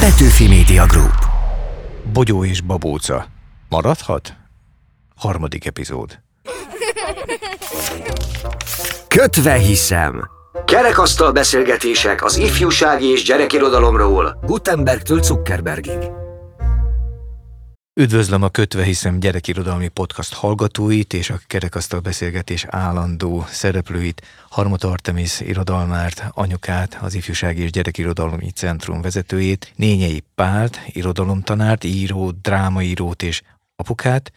Petőfi Media Group. Bogyó és babóca. Maradhat? Harmadik epizód. Kötve hiszem. Kerekasztal beszélgetések az ifjúsági és gyerekirodalomról Gutenbergtől Zuckerbergig. Üdvözlöm a Kötve hiszem gyerekirodalmi podcast hallgatóit és a kerekasztal beszélgetés állandó szereplőit, Harmot Artemis irodalmárt, anyukát, az Ifjúsági és Gyerekirodalmi Centrum vezetőjét, Nényei Pált, irodalomtanárt, író, drámaírót és apukát,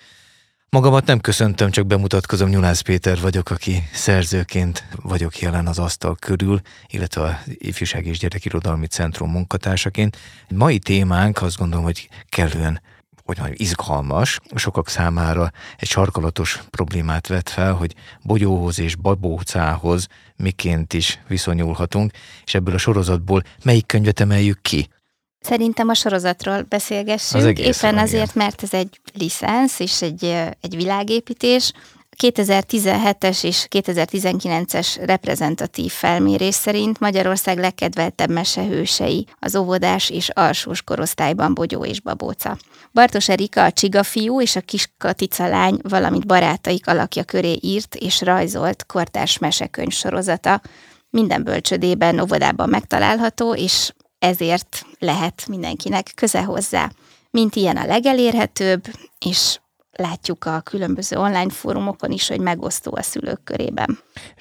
Magamat nem köszöntöm, csak bemutatkozom, Nyulász Péter vagyok, aki szerzőként vagyok jelen az asztal körül, illetve az Ifjúság és Gyerekirodalmi Centrum munkatársaként. Mai témánk azt gondolom, hogy kellően hogy izgalmas, sokak számára egy sarkalatos problémát vet fel, hogy bogyóhoz és babócához miként is viszonyulhatunk, és ebből a sorozatból melyik könyvet emeljük ki? Szerintem a sorozatról beszélgessünk, Az éppen azért, igen. mert ez egy licensz és egy, egy világépítés. 2017-es és 2019-es reprezentatív felmérés szerint Magyarország legkedveltebb mesehősei az óvodás és alsós korosztályban Bogyó és Babóca. Bartos Erika a Csiga fiú és a kis Katica lány, valamint barátaik alakja köré írt és rajzolt kortárs mesekönyv sorozata. Minden bölcsödében, óvodában megtalálható, és ezért lehet mindenkinek köze hozzá. Mint ilyen a legelérhetőbb, és látjuk a különböző online fórumokon is, hogy megosztó a szülők körében.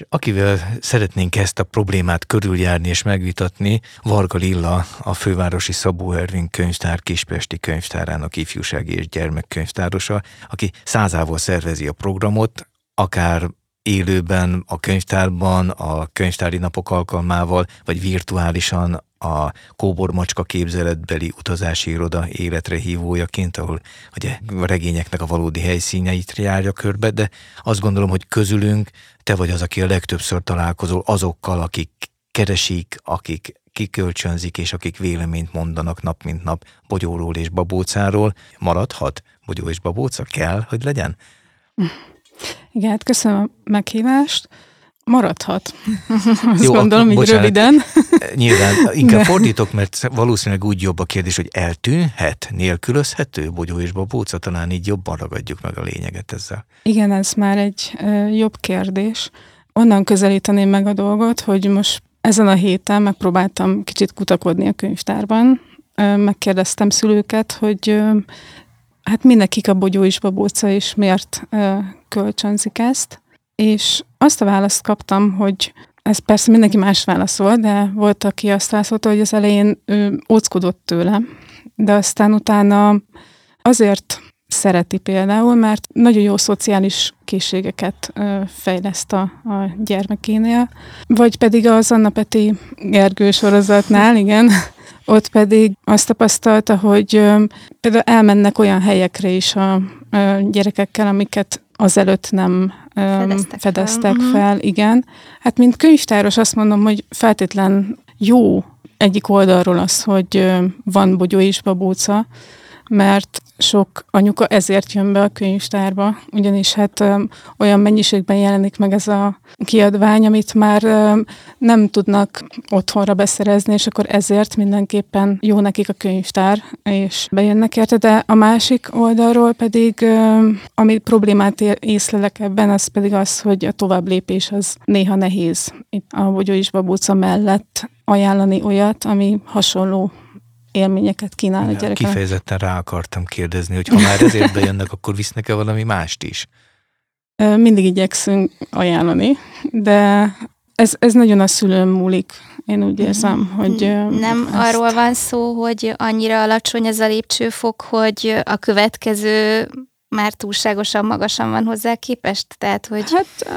Akivel szeretnénk ezt a problémát körüljárni és megvitatni, Varga Lilla, a fővárosi Szabó Ervin könyvtár Kispesti könyvtárának ifjúsági és gyermekkönyvtárosa, aki százával szervezi a programot, akár élőben a könyvtárban, a könyvtári napok alkalmával, vagy virtuálisan a Kóbor Macska képzeletbeli utazási iroda életre hívójaként, ahol ugye a regényeknek a valódi helyszíneit járja körbe, de azt gondolom, hogy közülünk te vagy az, aki a legtöbbször találkozol azokkal, akik keresik, akik kikölcsönzik, és akik véleményt mondanak nap mint nap bogyóról és babócáról. Maradhat? Bogyó és babóca kell, hogy legyen? Igen, hát köszönöm a meghívást. Maradhat. Azt Jó, gondolom, így bocsánat. röviden. Nyilván inkább De- fordítok, mert valószínűleg úgy jobb a kérdés, hogy eltűnhet, nélkülözhető bogyó és babóca, talán így jobban ragadjuk meg a lényeget ezzel. Igen, ez már egy ö, jobb kérdés. Onnan közelíteném meg a dolgot, hogy most ezen a héten megpróbáltam kicsit kutakodni a könyvtárban. Ö, megkérdeztem szülőket, hogy ö, hát mindenkik a bogyó és babóca, és miért kölcsönzik ezt. És azt a választ kaptam, hogy ez persze mindenki más válaszol, de volt, aki azt válaszolta, hogy az elején ő óckodott tőle, de aztán utána azért szereti például, mert nagyon jó szociális készségeket fejleszt a, a gyermekénél, vagy pedig az Anna Peti Gergő sorozatnál, igen, ott pedig azt tapasztalta, hogy például elmennek olyan helyekre is a gyerekekkel, amiket azelőtt nem ö, Fedeztek fel. fedeztek Mhm. fel, igen. Hát mint könyvtáros azt mondom, hogy feltétlen jó egyik oldalról az, hogy van bogyó és babóca, mert sok anyuka ezért jön be a könyvtárba, ugyanis hát ö, olyan mennyiségben jelenik meg ez a kiadvány, amit már ö, nem tudnak otthonra beszerezni, és akkor ezért mindenképpen jó nekik a könyvtár, és bejönnek érte, de a másik oldalról pedig, ö, ami problémát észlelek ebben, az pedig az, hogy a tovább lépés az néha nehéz. Itt a Bogyó és Babóca mellett ajánlani olyat, ami hasonló élményeket kínál a gyereknek. Kifejezetten rá akartam kérdezni, hogy ha már ezért bejönnek, akkor visznek-e valami mást is? Mindig igyekszünk ajánlani, de ez, ez nagyon a szülőn múlik. Én úgy érzem, hogy... ö, Nem ezt- arról van szó, hogy annyira alacsony ez a lépcsőfok, hogy a következő már túlságosan magasan van hozzá képest? Tehát, hogy Hát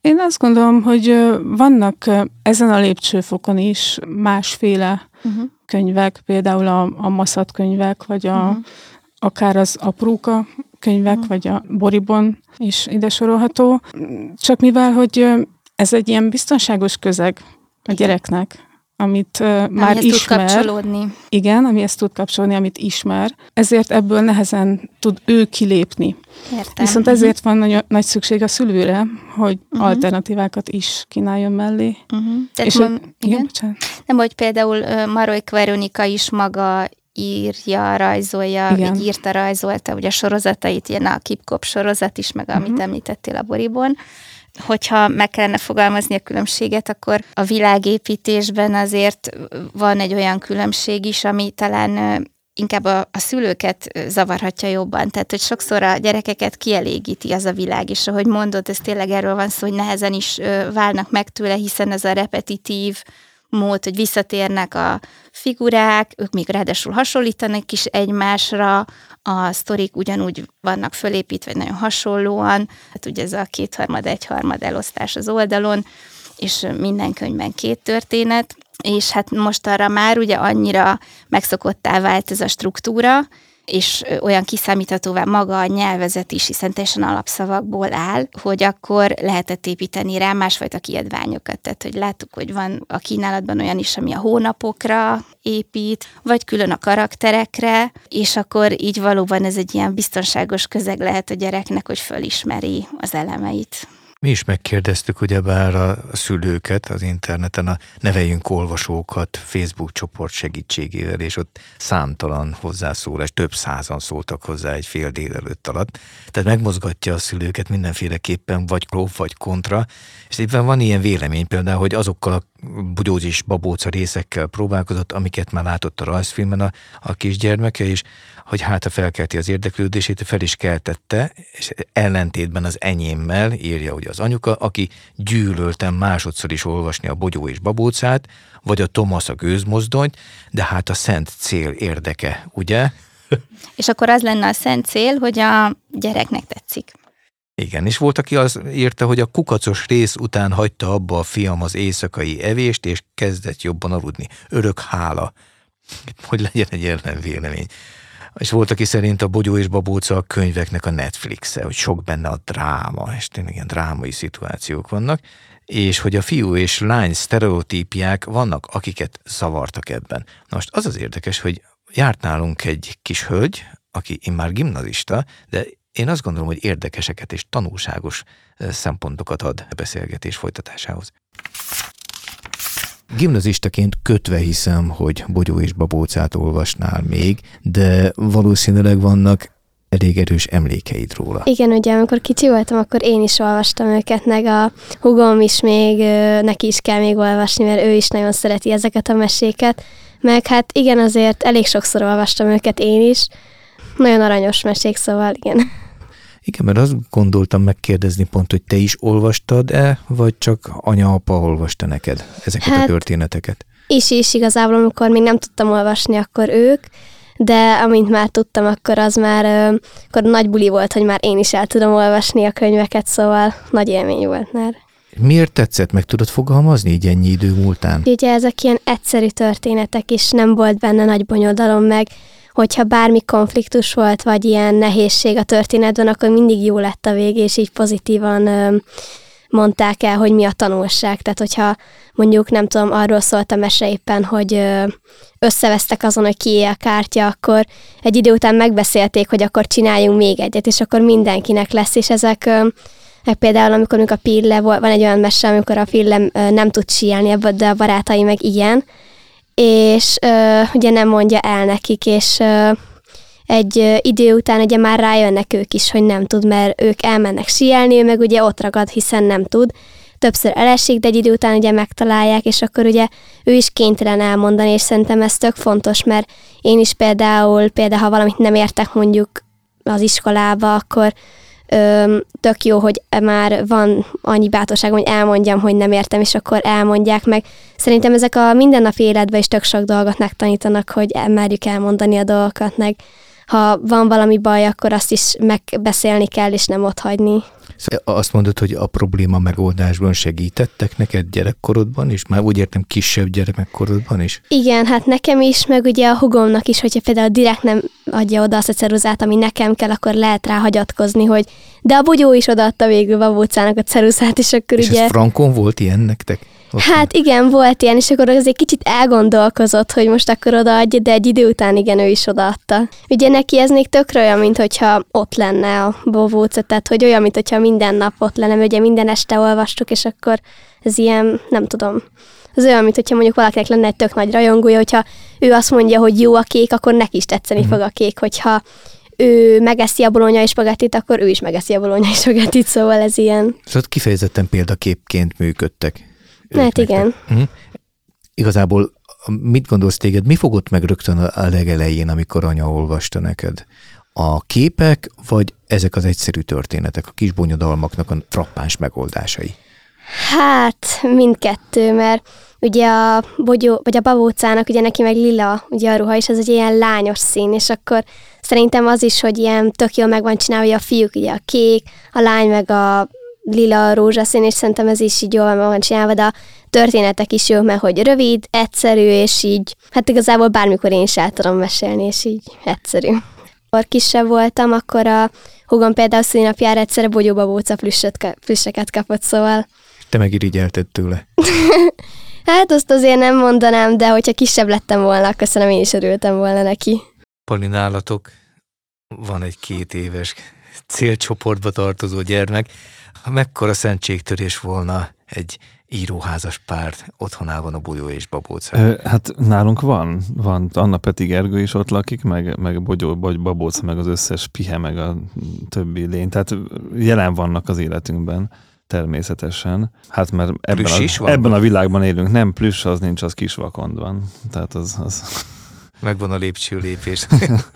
én azt gondolom, hogy vannak ezen a lépcsőfokon is másféle uh-huh. könyvek, például a, a maszat könyvek, vagy a, Mhm. akár az apróka könyvek, Mhm. vagy a boribon is ide sorolható. Csak mivel, hogy ez egy ilyen biztonságos közeg a gyereknek, amit ö, már amihez tud ismer. kapcsolódni. Igen, amihez tud kapcsolni, amit ismer. Ezért ebből nehezen tud ő kilépni. Értem. Viszont Mhm. ezért van nagy, nagy szükség a szülőre, hogy Mhm. alternatívákat is kínáljon mellé. Uh-huh. Tehát És mon- igen, igen? bocsánat. Nem, hogy például ö, Marolyk Veronika is maga írja, rajzolja, Igen. így írta, rajzolta, ugye a sorozatait, ilyen a Kipkop sorozat is, meg amit Mhm. említettél a Boribon. Hogyha meg kellene fogalmazni a különbséget, akkor a világépítésben azért van egy olyan különbség is, ami talán inkább a, a szülőket zavarhatja jobban. Tehát, hogy sokszor a gyerekeket kielégíti az a világ, és ahogy mondod, ez tényleg erről van szó, hogy nehezen is válnak meg tőle, hiszen ez a repetitív mód, hogy visszatérnek a figurák, ők még ráadásul hasonlítanak is egymásra, a sztorik ugyanúgy vannak fölépítve nagyon hasonlóan, hát ugye ez a kétharmad, egyharmad elosztás az oldalon, és minden könyvben két történet, és hát most arra már ugye annyira megszokottá vált ez a struktúra, és olyan kiszámíthatóvá maga a nyelvezet is, hiszen teljesen alapszavakból áll, hogy akkor lehetett építeni rá másfajta kiadványokat. Tehát, hogy láttuk, hogy van a kínálatban olyan is, ami a hónapokra épít, vagy külön a karakterekre, és akkor így valóban ez egy ilyen biztonságos közeg lehet a gyereknek, hogy fölismeri az elemeit. Mi is megkérdeztük ugyebár a szülőket az interneten, a neveljünk olvasókat Facebook csoport segítségével, és ott számtalan hozzászólás, több százan szóltak hozzá egy fél délelőtt alatt. Tehát megmozgatja a szülőket mindenféleképpen, vagy klóf, vagy kontra. És éppen van ilyen vélemény például, hogy azokkal a bugyózis babóca részekkel próbálkozott, amiket már látott a rajzfilmen a, a kisgyermeke, és hogy hát a felkelti az érdeklődését, fel is keltette, és ellentétben az enyémmel, írja ugye az anyuka, aki gyűlöltem másodszor is olvasni a bogyó és babócát, vagy a Thomas a gőzmozdonyt, de hát a szent cél érdeke, ugye? És akkor az lenne a szent cél, hogy a gyereknek tetszik. Igen, és volt, aki az írta, hogy a kukacos rész után hagyta abba a fiam az éjszakai evést, és kezdett jobban aludni. Örök hála, hogy legyen egy ellenvélemény. És volt, aki szerint a Bogyó és Babóca a könyveknek a Netflixe, hogy sok benne a dráma, és tényleg ilyen drámai szituációk vannak, és hogy a fiú és lány sztereotípiák vannak, akiket zavartak ebben. Na most az az érdekes, hogy járt nálunk egy kis hölgy, aki immár gimnazista, de én azt gondolom, hogy érdekeseket és tanulságos szempontokat ad a beszélgetés folytatásához. Gimnazistaként kötve hiszem, hogy Bogyó és Babócát olvasnál még, de valószínűleg vannak elég erős emlékeid róla. Igen, ugye amikor kicsi voltam, akkor én is olvastam őket, meg a hugom is még, neki is kell még olvasni, mert ő is nagyon szereti ezeket a meséket. Meg hát igen, azért elég sokszor olvastam őket én is. Nagyon aranyos mesék, szóval igen. Igen, mert azt gondoltam megkérdezni pont, hogy te is olvastad-e, vagy csak anya-apa olvasta neked ezeket a Hát- történeteket? Is is igazából, amikor még nem tudtam olvasni, akkor ők, de amint már tudtam, akkor az már akkor nagy buli volt, hogy már én is el tudom olvasni a könyveket, szóval nagy élmény volt már. Miért tetszett? Meg tudod fogalmazni így ennyi idő múltán? Ugye ezek ilyen egyszerű történetek, és nem volt benne nagy bonyodalom meg, hogyha bármi konfliktus volt, vagy ilyen nehézség a történetben, akkor mindig jó lett a vég, és így pozitívan ö, mondták el, hogy mi a tanulság. Tehát, hogyha mondjuk, nem tudom, arról szólt a mese éppen, hogy összevesztek azon, hogy kié a kártya, akkor egy idő után megbeszélték, hogy akkor csináljunk még egyet, és akkor mindenkinek lesz, és ezek meg például, amikor a Pille, van egy olyan mese, amikor a Pille nem tud síelni, de a barátai meg ilyen, és ö, ugye nem mondja el nekik, és ö, egy idő után ugye már rájönnek ők is, hogy nem tud, mert ők elmennek síelni, ő meg ugye ott ragad, hiszen nem tud. Többször elesik, de egy idő után ugye megtalálják, és akkor ugye ő is kénytelen elmondani, és szerintem ez tök fontos, mert én is például, például ha valamit nem értek mondjuk az iskolába, akkor tök jó, hogy már van annyi bátorságom, hogy elmondjam, hogy nem értem, és akkor elmondják meg. Szerintem ezek a mindennapi életben is tök sok dolgot megtanítanak, hogy merjük elmondani a dolgokat, meg ha van valami baj, akkor azt is megbeszélni kell, és nem ott hagyni. Szóval Azt mondod, hogy a probléma megoldásban segítettek neked gyerekkorodban is? Már úgy értem kisebb gyermekkorodban is? Igen, hát nekem is, meg ugye a hugomnak is, hogyha például direkt nem adja oda azt a ceruzát, ami nekem kell, akkor lehet rá hagyatkozni, hogy de a bugyó is odaadta végül Babócának a ceruzát, és akkor És ugye... ez frankon volt ilyen nektek? Otthon? Hát igen, volt ilyen, és akkor azért kicsit elgondolkozott, hogy most akkor odaadja, de egy idő után igen, ő is odaadta. Ugye neki ez még tökre olyan, mint hogyha ott lenne a bovóca, tehát hogy olyan, mint hogyha minden nap ott lenne, ugye minden este olvastuk, és akkor ez ilyen, nem tudom, Az olyan, mint hogyha mondjuk valakinek lenne egy tök nagy rajongója, hogyha ő azt mondja, hogy jó a kék, akkor neki is tetszeni mm. fog a kék, hogyha ő megeszi a bolonyai spagettit, akkor ő is megeszi a bolonyai spagettit, szóval ez ilyen. Szóval kifejezetten példaképként működtek. Hát igen. Uh-huh. Igazából mit gondolsz téged, mi fogott meg rögtön a legelején, amikor anya olvasta neked? A képek, vagy ezek az egyszerű történetek, a kis bonyodalmaknak a frappáns megoldásai? Hát, mindkettő, mert ugye a bogyó, vagy a babócának, ugye neki meg lila, ugye a ruha, és ez egy ilyen lányos szín, és akkor szerintem az is, hogy ilyen tök jól meg van csinálva, hogy a fiúk ugye a kék, a lány meg a lila rózsaszín, és szerintem ez is így jól van csinálva, de a történetek is jó, mert hogy rövid, egyszerű, és így, hát igazából bármikor én is el tudom mesélni, és így egyszerű. Amikor kisebb voltam, akkor a hugom például színapjára egyszerre bogyóba bóca plüsseket kapott, szóval... Te megirigyelted tőle. hát azt azért nem mondanám, de hogyha kisebb lettem volna, akkor szerintem én is örültem volna neki. Pali, nálatok van egy két éves célcsoportba tartozó gyermek. Mekkora szentségtörés volna egy íróházas pár otthonában a Bolyó és Babóc. Hát nálunk van, van. Anna Peti Gergő is ott lakik, meg, meg Bogyó, vagy Babóc, meg az összes pihe, meg a többi lény. Tehát jelen vannak az életünkben természetesen. Hát mert ebben, a, ebben a világban élünk. Nem plüss, az nincs, az kisvakond van. Tehát az... az... Megvan a lépcső lépés.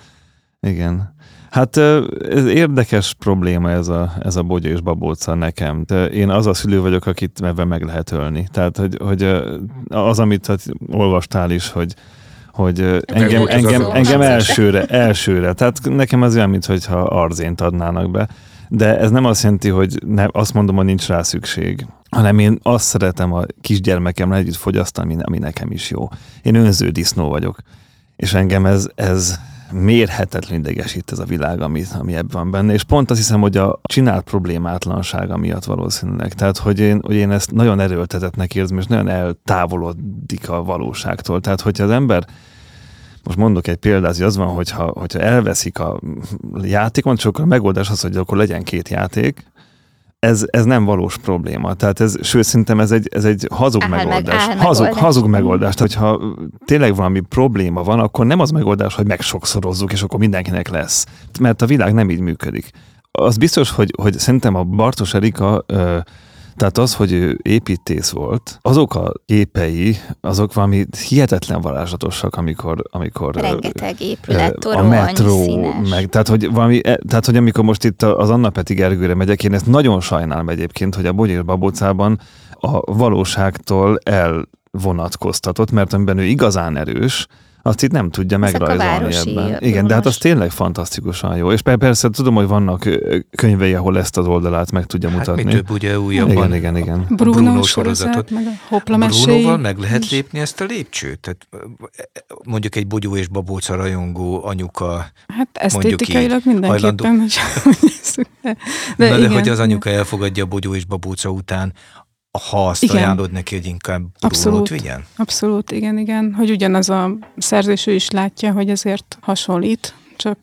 Igen. Hát ez érdekes probléma ez a, ez a bogya és babóca nekem. De én az a szülő vagyok, akit ebben meg lehet ölni. Tehát, hogy, hogy az, amit hát olvastál is, hogy hogy engem, engem, engem elsőre, elsőre. Tehát nekem az olyan, mintha arzént adnának be. De ez nem azt jelenti, hogy ne, azt mondom, hogy nincs rá szükség, hanem én azt szeretem a kisgyermekemmel együtt fogyasztani, ami nekem is jó. Én önző disznó vagyok. És engem ez, ez mérhetetlen idegesít ez a világ, ami, ami ebben van benne, és pont azt hiszem, hogy a csinált problémátlansága miatt valószínűleg. Tehát, hogy én, hogy én ezt nagyon erőltetetnek érzem, és nagyon eltávolodik a valóságtól. Tehát, hogyha az ember most mondok egy példát, hogy az van, hogyha, hogyha elveszik a játékot, csak a megoldás az, hogy akkor legyen két játék, ez, ez nem valós probléma. Tehát ez, sőt, szerintem ez egy, ez egy hazug áll megoldás. Meg, hazug, megoldás. hazug megoldás. Tehát, hogyha tényleg valami probléma van, akkor nem az megoldás, hogy megsokszorozzuk, és akkor mindenkinek lesz. Mert a világ nem így működik. Az biztos, hogy, hogy szerintem a Bartos Erika ö, tehát az, hogy ő építész volt, azok a képei, azok valami hihetetlen varázslatosak, amikor... amikor Rengeteg épület, torony, A metró, színes. meg, tehát hogy, valami, e, tehát, hogy amikor most itt az Anna Peti Gergőre megyek, én ezt nagyon sajnálom egyébként, hogy a Bogyér Babocában a valóságtól elvonatkoztatott, mert amiben ő igazán erős, azt itt nem tudja megrajzolni ebben. Igen, de hát az tényleg fantasztikusan jó. És persze tudom, hogy vannak könyvei, ahol ezt az oldalát meg tudja hát mutatni. Hát mi több ugye újabban. Igen, igen, igen. Bruno, Bruno sorozatot. Meg a meg lehet lépni ezt a lépcsőt? Tehát mondjuk egy bogyó és babóca rajongó anyuka. Hát esztétikailag mindenképpen. Hogy de, de, de igen, hogy az anyuka elfogadja a bogyó és babóca után, ha azt igen. ajánlod neki, hogy inkább Abszolút, vigyen? Abszolút, igen, igen. Hogy ugyanaz a szerzésű is látja, hogy ezért hasonlít, csak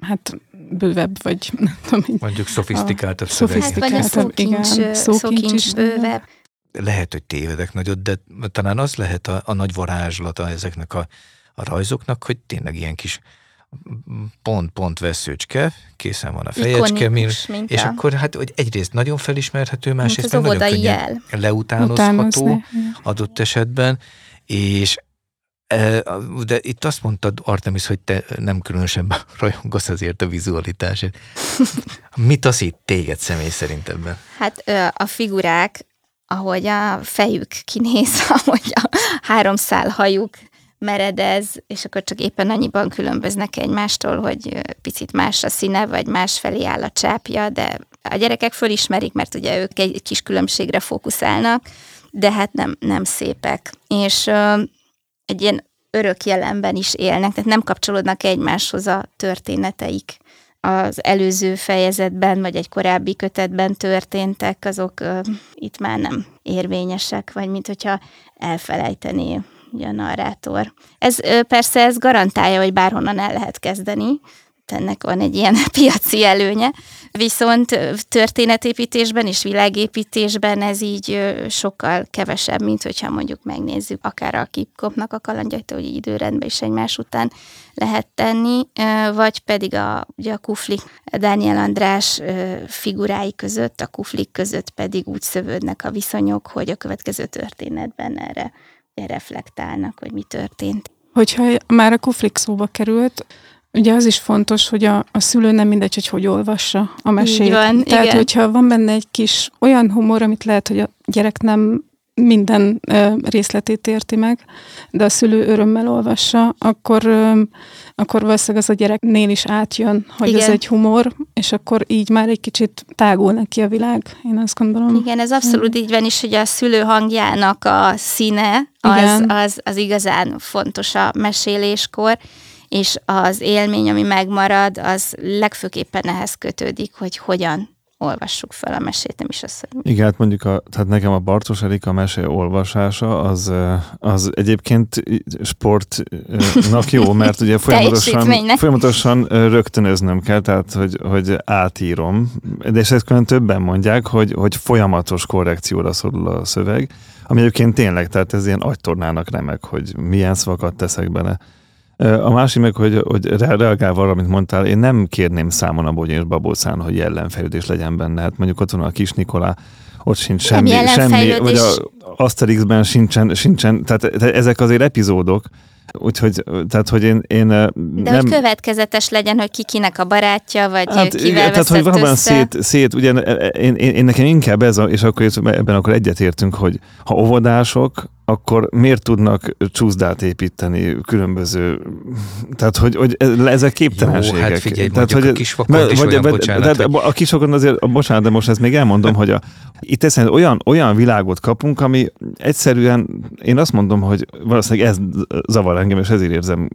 hát bővebb, vagy nem tudom. Mondjuk szofisztikáltabb szöveg. Hát, vagy a szókincs, igen, szókincs, szókincs bővebb. Lehet, hogy tévedek nagyot, de talán az lehet a, a nagy varázslata ezeknek a, a rajzoknak, hogy tényleg ilyen kis pont-pont veszőcske, készen van a fejecske, és akkor hát hogy egyrészt nagyon felismerhető, másrészt meg nagyon könnyen jel. leutánozható adott esetben, és e, de itt azt mondtad, Artemis, hogy te nem különösen rajongasz azért a vizualitásért. Mit az itt téged személy szerint ebben? Hát a figurák, ahogy a fejük kinéz, ahogy a három szál hajuk meredez, és akkor csak éppen annyiban különböznek egymástól, hogy picit más a színe, vagy más felé áll a csápja, de a gyerekek fölismerik, mert ugye ők egy kis különbségre fókuszálnak, de hát nem, nem szépek. És uh, egy ilyen örök jelenben is élnek, tehát nem kapcsolódnak egymáshoz a történeteik. Az előző fejezetben, vagy egy korábbi kötetben történtek, azok uh, itt már nem érvényesek, vagy mint hogyha elfelejtené ugye a narrátor. Ez persze ez garantálja, hogy bárhonnan el lehet kezdeni, ennek van egy ilyen piaci előnye. Viszont történetépítésben és világépítésben ez így sokkal kevesebb, mint hogyha mondjuk megnézzük akár a Kipkopnak a kalandjait, hogy időrendben is egymás után lehet tenni, vagy pedig a, ugye a Kuflik, Dániel András figurái között, a Kuflik között pedig úgy szövődnek a viszonyok, hogy a következő történetben erre reflektálnak, hogy mi történt. Hogyha már a Kuflik szóba került, Ugye az is fontos, hogy a, a szülő nem mindegy, hogy hogy olvassa a mesét. Így van, Tehát, igen. hogyha van benne egy kis olyan humor, amit lehet, hogy a gyerek nem minden részletét érti meg, de a szülő örömmel olvassa, akkor, akkor valószínűleg az a gyereknél is átjön, hogy Igen. ez egy humor, és akkor így már egy kicsit tágul neki a világ, én azt gondolom. Igen, ez abszolút így van is, hogy a szülő hangjának a színe az, az, az igazán fontos a meséléskor, és az élmény, ami megmarad, az legfőképpen ehhez kötődik, hogy hogyan olvassuk fel a mesét, nem is az, hogy... Igen, hát mondjuk a, tehát nekem a Bartos Erika mese olvasása az, az egyébként sportnak jó, mert ugye folyamatosan, folyamatosan rögtönöznöm kell, tehát hogy, hogy átírom, de és ezt külön többen mondják, hogy, hogy folyamatos korrekcióra szorul a szöveg, ami egyébként tényleg, tehát ez ilyen agytornának remek, hogy milyen szavakat teszek bele. A másik meg, hogy, hogy reagálva arra, amit mondtál, én nem kérném számon a Bogyén és Babócán, hogy jellemfejlődés legyen benne. Hát mondjuk ott van a Kis Nikolá, ott sincs semmi, semmi vagy a Asterixben sincsen, sincsen tehát, ezek azért epizódok, Úgyhogy, tehát, hogy én, én De nem... hogy következetes legyen, hogy ki kinek a barátja, vagy hát, kivel Tehát, hogy valóban szét, szét, ugye én, én, én, nekem inkább ez, a, és akkor ebben akkor egyetértünk, hogy ha óvodások, akkor miért tudnak csúszdát építeni különböző, tehát hogy, hogy ezek képtelenségek. Jó, hát figyelj, tehát, hogy, a kisfokon is vagy, olyan, bocsánat. De, a kisfokon azért, bocsánat, de most ezt még elmondom, hogy a, itt ezt olyan, olyan világot kapunk, ami egyszerűen, én azt mondom, hogy valószínűleg ez zavar engem, és ezért érzem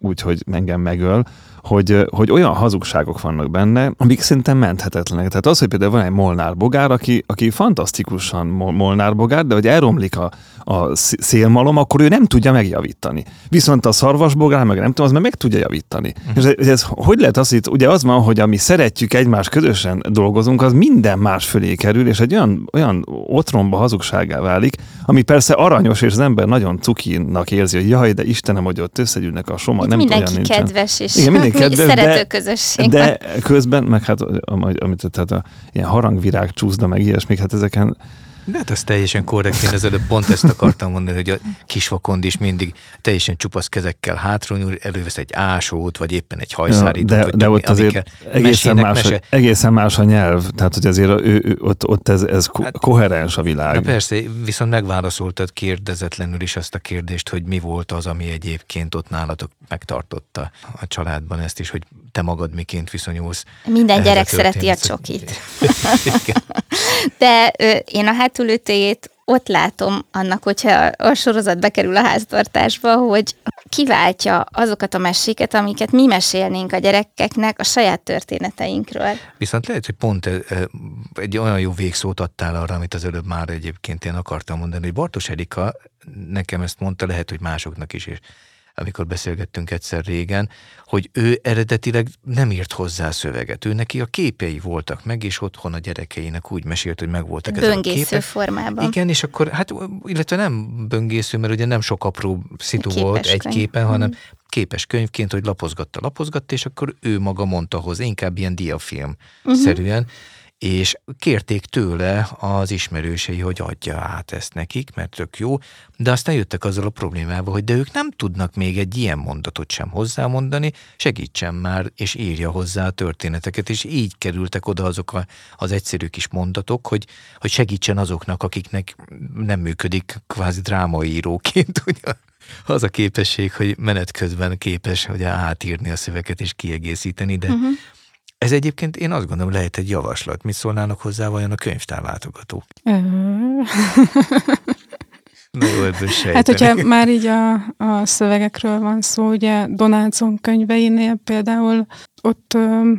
úgy, hogy engem megöl, hogy, hogy olyan hazugságok vannak benne, amik szerintem menthetetlenek. Tehát az, hogy például van egy Molnár bogár, aki, aki fantasztikusan Molnár bogár, de hogy elromlik a, a szélmalom, akkor ő nem tudja megjavítani. Viszont a szarvasbogár, meg nem tudom, az meg meg tudja javítani. Uh-huh. És ez, hogy lehet az, hogy ugye az van, hogy ami szeretjük egymás közösen dolgozunk, az minden más fölé kerül, és egy olyan, olyan otromba hazugságá válik, ami persze aranyos, és az ember nagyon cukinak érzi, hogy jaj, de Istenem, hogy ott összegyűlnek a soma. nem mindenki olyan kedves, és Igen, mindenki kedves, szerető de, közösség. De közben, meg hát amit tehát a, ilyen harangvirág csúszda, meg ilyesmik, hát ezeken de hát ez teljesen korrekt, én előbb pont ezt akartam mondani, hogy a kisvakond is mindig teljesen csupasz kezekkel hátronyul, elővesz egy ásót, vagy éppen egy hajszárítót. De, de ott azért egészen más, mese... egészen más a nyelv, tehát hogy azért ő, ő, ott, ott ez, ez hát, koherens a világ. Na persze, viszont megválaszoltad kérdezetlenül is azt a kérdést, hogy mi volt az, ami egyébként ott nálatok megtartotta a családban ezt is, hogy te magad miként viszonyulsz. Minden gyerek szereti a csokit. De ö, én a hátulütőjét ott látom annak, hogyha a sorozat bekerül a háztartásba, hogy kiváltja azokat a meséket, amiket mi mesélnénk a gyerekeknek a saját történeteinkről. Viszont lehet, hogy pont egy olyan jó végszót adtál arra, amit az előbb már egyébként én akartam mondani, hogy Bartos Erika nekem ezt mondta, lehet, hogy másoknak is, és amikor beszélgettünk egyszer régen, hogy ő eredetileg nem írt hozzá szöveget. Ő neki a képei voltak meg, és otthon a gyerekeinek úgy mesélt, hogy meg voltak ezek böngésző a képek. formában. Igen, és akkor, hát, illetve nem böngésző, mert ugye nem sok apró szitu Képes volt egy képen, hanem mm. képes könyvként, hogy lapozgatta, lapozgatta, és akkor ő maga mondta hozzá, inkább ilyen diafilm-szerűen. Mm-hmm és kérték tőle az ismerősei, hogy adja át ezt nekik, mert tök jó, de aztán jöttek azzal a problémával, hogy de ők nem tudnak még egy ilyen mondatot sem hozzámondani, segítsen már, és írja hozzá a történeteket, és így kerültek oda azok a, az egyszerű kis mondatok, hogy, hogy segítsen azoknak, akiknek nem működik kvázi drámaíróként, ugye? az a képesség, hogy menet közben képes hogy átírni a szöveget és kiegészíteni, de uh-huh ez egyébként én azt gondolom lehet egy javaslat. Mit szólnának hozzá vajon a könyvtárlátogatók? Na jó, Hát, hogyha már így a, a szövegekről van szó, ugye Donaldson könyveinél például ott ö,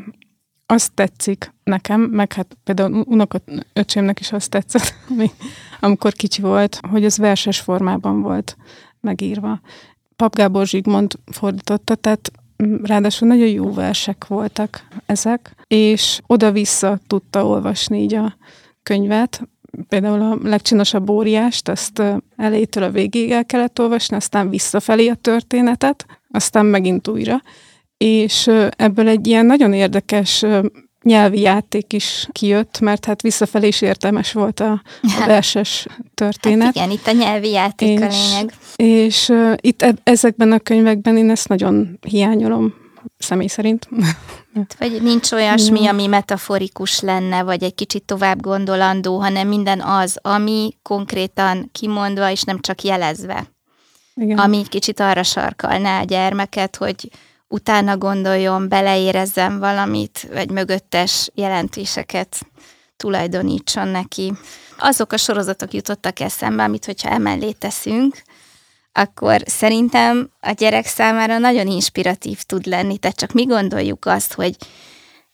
azt tetszik nekem, meg hát például unokot öcsémnek is azt tetszett, amikor kicsi volt, hogy ez verses formában volt megírva. Pap Gábor Zsigmond fordította, tehát ráadásul nagyon jó versek voltak ezek, és oda-vissza tudta olvasni így a könyvet. Például a legcsinosabb óriást, ezt elejétől a végéig el kellett olvasni, aztán visszafelé a történetet, aztán megint újra. És ebből egy ilyen nagyon érdekes nyelvi játék is kijött, mert hát visszafelé is értelmes volt a, a verses történet. Hát igen, itt a nyelvi játék és, a lényeg. És uh, itt e- ezekben a könyvekben én ezt nagyon hiányolom, személy szerint. Hát, vagy nincs olyasmi, ami metaforikus lenne, vagy egy kicsit tovább gondolandó, hanem minden az, ami konkrétan kimondva, és nem csak jelezve. Igen. Ami kicsit arra sarkalná a gyermeket, hogy utána gondoljon, beleérezzen valamit, vagy mögöttes jelentéseket tulajdonítson neki. Azok a sorozatok jutottak eszembe, amit hogyha emellé teszünk, akkor szerintem a gyerek számára nagyon inspiratív tud lenni. Tehát csak mi gondoljuk azt, hogy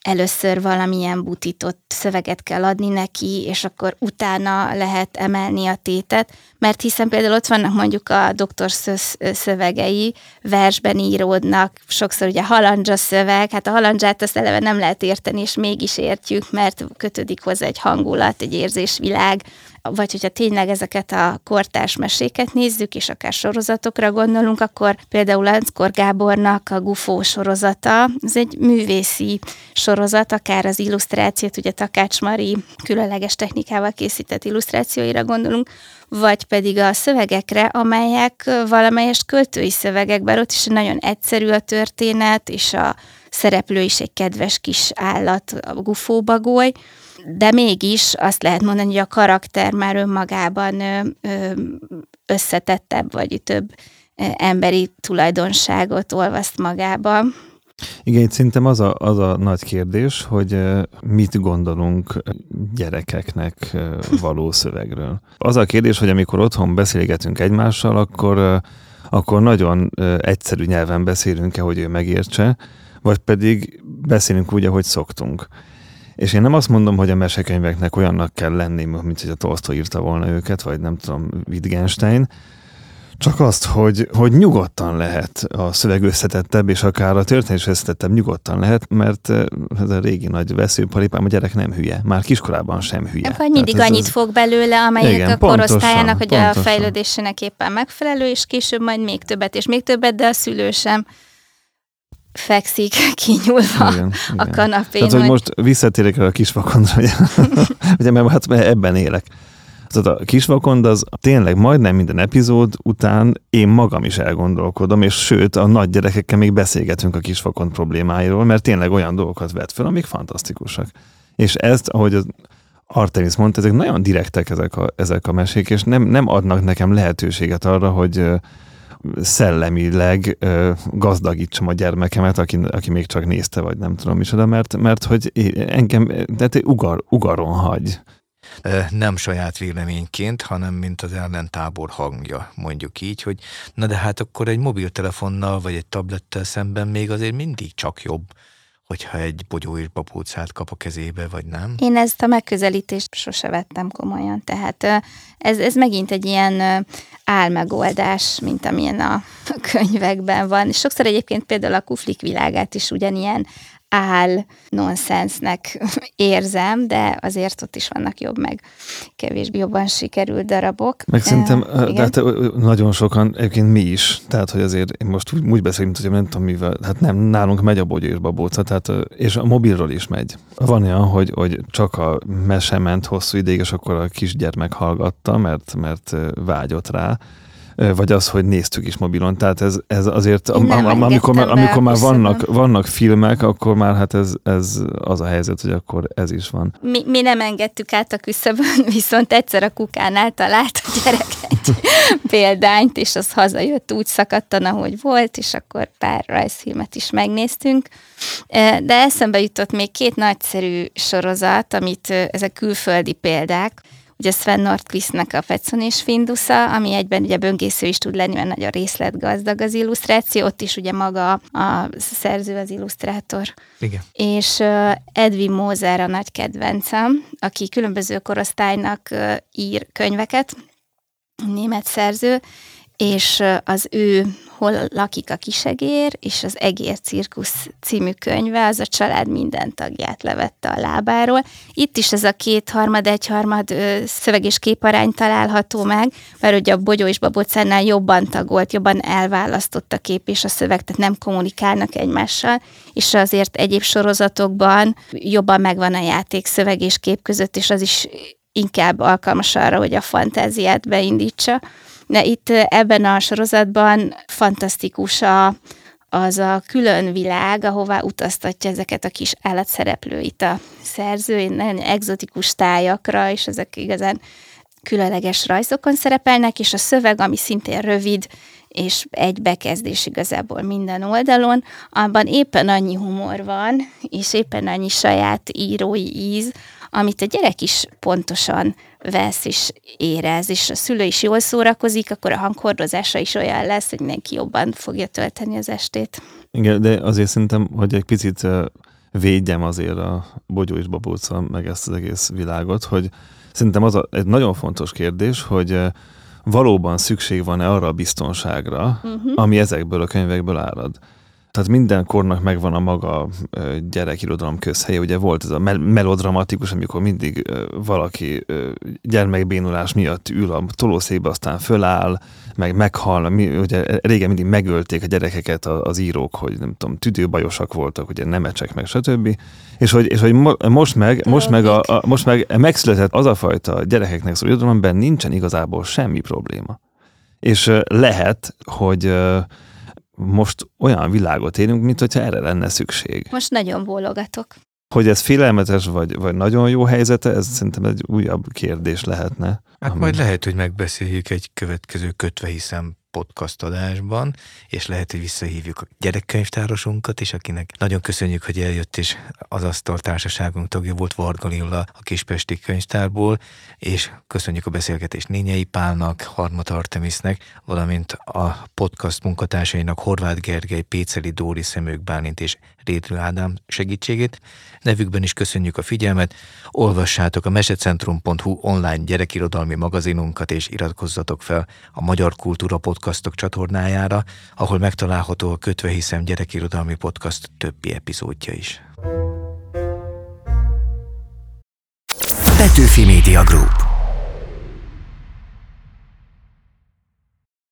először valamilyen butított szöveget kell adni neki, és akkor utána lehet emelni a tétet, mert hiszen például ott vannak mondjuk a doktor szövegei, versben íródnak, sokszor ugye halandzsa szöveg, hát a halandzsát azt eleve nem lehet érteni, és mégis értjük, mert kötődik hozzá egy hangulat, egy érzésvilág, vagy hogyha tényleg ezeket a kortárs meséket nézzük, és akár sorozatokra gondolunk, akkor például Lánckor Gábornak a Gufó sorozata, ez egy művészi sorozat, akár az illusztrációt, ugye Takács Mari különleges technikával készített illusztrációira gondolunk, vagy pedig a szövegekre, amelyek valamelyest költői szövegek, bár ott is nagyon egyszerű a történet, és a szereplő is egy kedves kis állat, a gufóbagoly, de mégis azt lehet mondani, hogy a karakter már önmagában összetettebb, vagy több emberi tulajdonságot olvaszt magába. Igen, itt szerintem az a, az a nagy kérdés, hogy mit gondolunk gyerekeknek való szövegről. Az a kérdés, hogy amikor otthon beszélgetünk egymással, akkor, akkor nagyon egyszerű nyelven beszélünk-e, hogy ő megértse, vagy pedig beszélünk úgy, ahogy szoktunk. És én nem azt mondom, hogy a mesekönyveknek olyannak kell lenni, mint hogy a Tolstoy írta volna őket, vagy nem tudom, Wittgenstein, csak azt, hogy, hogy nyugodtan lehet a szöveg összetettebb, és akár a történés összetettebb nyugodtan lehet, mert eh, ez a régi nagy veszőparipám, a gyerek nem hülye. Már kiskorában sem hülye. Vagy mindig annyit az... fog belőle, amelyek igen, a korosztályának, hogy pontosan. a fejlődésének éppen megfelelő, és később majd még többet és még többet, de a szülő sem fekszik kinyúlva igen, a igen. kanapén. Tehát, hogy most visszatérek a kisvakondra, ugye, ugye mert, hát, mert ebben élek. Tehát a kisvakond az tényleg majdnem minden epizód után én magam is elgondolkodom, és sőt, a nagy gyerekekkel még beszélgetünk a kisvakond problémáiról, mert tényleg olyan dolgokat vet fel, amik fantasztikusak. És ezt, ahogy az Artemis mondta, ezek nagyon direktek ezek a, ezek a mesék, és nem, nem adnak nekem lehetőséget arra, hogy szellemileg ö, gazdagítsam a gyermekemet, aki, aki még csak nézte, vagy nem tudom micsoda, mert, mert hogy engem, tehát ugar, ugaron hagy. Nem saját véleményként, hanem mint az ellentábor hangja, mondjuk így, hogy na de hát akkor egy mobiltelefonnal vagy egy tablettel szemben még azért mindig csak jobb, hogyha egy bogyó és babócát kap a kezébe, vagy nem? Én ezt a megközelítést sose vettem komolyan, tehát ez, ez megint egy ilyen álmegoldás, mint amilyen a könyvekben van. Sokszor egyébként például a kuflik világát is ugyanilyen áll nonsensnek érzem, de azért ott is vannak jobb, meg kevésbé jobban sikerült darabok. Meg szerintem, uh, de hát nagyon sokan, egyébként mi is, tehát hogy azért én most úgy, úgy beszélünk, hogy nem tudom mivel, hát nem, nálunk megy a bogyó és babóca, tehát, és a mobilról is megy. Van olyan, hogy, hogy csak a mese ment hosszú ideig, és akkor a kisgyermek hallgatta, mert, mert vágyott rá, vagy az, hogy néztük is mobilon. Tehát ez, ez azért, am, am, amikor, már, amikor már vannak, vannak filmek, akkor már hát ez, ez az a helyzet, hogy akkor ez is van. Mi, mi nem engedtük át a küszöbön, viszont egyszer a kukánál talált a gyerek egy példányt, és az hazajött úgy szakadtan, ahogy volt, és akkor pár rajzfilmet is megnéztünk. De eszembe jutott még két nagyszerű sorozat, amit ezek külföldi példák, ugye Sven Nordqvistnek a Fetszon és Findusza, ami egyben ugye böngésző is tud lenni, mert nagy a részletgazdag az illusztráció, ott is ugye maga a szerző, az illusztrátor. Igen. És Edwin Moser a nagy kedvencem, aki különböző korosztálynak ír könyveket, német szerző, és az ő Hol lakik a kisegér, és az Egér Cirkusz című könyve, az a család minden tagját levette a lábáról. Itt is ez a két-harmad, egyharmad szöveg és képarány található meg, mert ugye a Bogyó és Babocánál jobban tagolt, jobban elválasztott a kép és a szöveg, tehát nem kommunikálnak egymással, és azért egyéb sorozatokban jobban megvan a játék szöveg és kép között, és az is inkább alkalmas arra, hogy a fantáziát beindítsa. De itt ebben a sorozatban fantasztikus a, az a külön világ, ahová utaztatja ezeket a kis állatszereplőit a szerző, nagyon egzotikus tájakra, és ezek igazán különleges rajzokon szerepelnek, és a szöveg, ami szintén rövid, és egy bekezdés igazából minden oldalon, abban éppen annyi humor van, és éppen annyi saját írói íz, amit a gyerek is pontosan vesz és érez, és a szülő is jól szórakozik, akkor a hanghordozása is olyan lesz, hogy mindenki jobban fogja tölteni az estét. Igen, de azért szerintem, hogy egy picit védjem azért a Bogyó és Babóca, meg ezt az egész világot, hogy szerintem az a, egy nagyon fontos kérdés, hogy valóban szükség van-e arra a biztonságra, uh-huh. ami ezekből a könyvekből árad. Tehát minden kornak megvan a maga gyerekirodalom közhelye. Ugye volt ez a melodramatikus, amikor mindig valaki gyermekbénulás miatt ül a tolószékbe, aztán föláll, meg meghal. Ugye régen mindig megölték a gyerekeket az írók, hogy nem tudom, tüdőbajosak voltak, ugye nemecsek, meg stb. És hogy, és hogy most meg, most meg, a, a, most meg megszületett az a fajta gyerekeknek szóló irodalomban nincsen igazából semmi probléma. És lehet, hogy most olyan világot élünk, mint hogyha erre lenne szükség. Most nagyon bólogatok. Hogy ez félelmetes, vagy, vagy nagyon jó helyzete, ez szerintem egy újabb kérdés lehetne. Hát ami... majd lehet, hogy megbeszéljük egy következő kötve hiszem podcast adásban, és lehet, hogy visszahívjuk a gyerekkönyvtárosunkat is, akinek nagyon köszönjük, hogy eljött, és az asztal társaságunk tagja volt Varga Lilla a Kispesti könyvtárból, és köszönjük a beszélgetést Nényei Pálnak, Harmat Artemisnek, valamint a podcast munkatársainak Horváth Gergely, Péceli Dóri, Szemők Bálint és Rédő Ádám segítségét. Nevükben is köszönjük a figyelmet, olvassátok a mesecentrum.hu online gyerekirodalmi magazinunkat, és iratkozzatok fel a Magyar Kultúra Podcastok csatornájára, ahol megtalálható a Kötve Hiszem gyerekirodalmi podcast többi epizódja is. Petőfi Media Group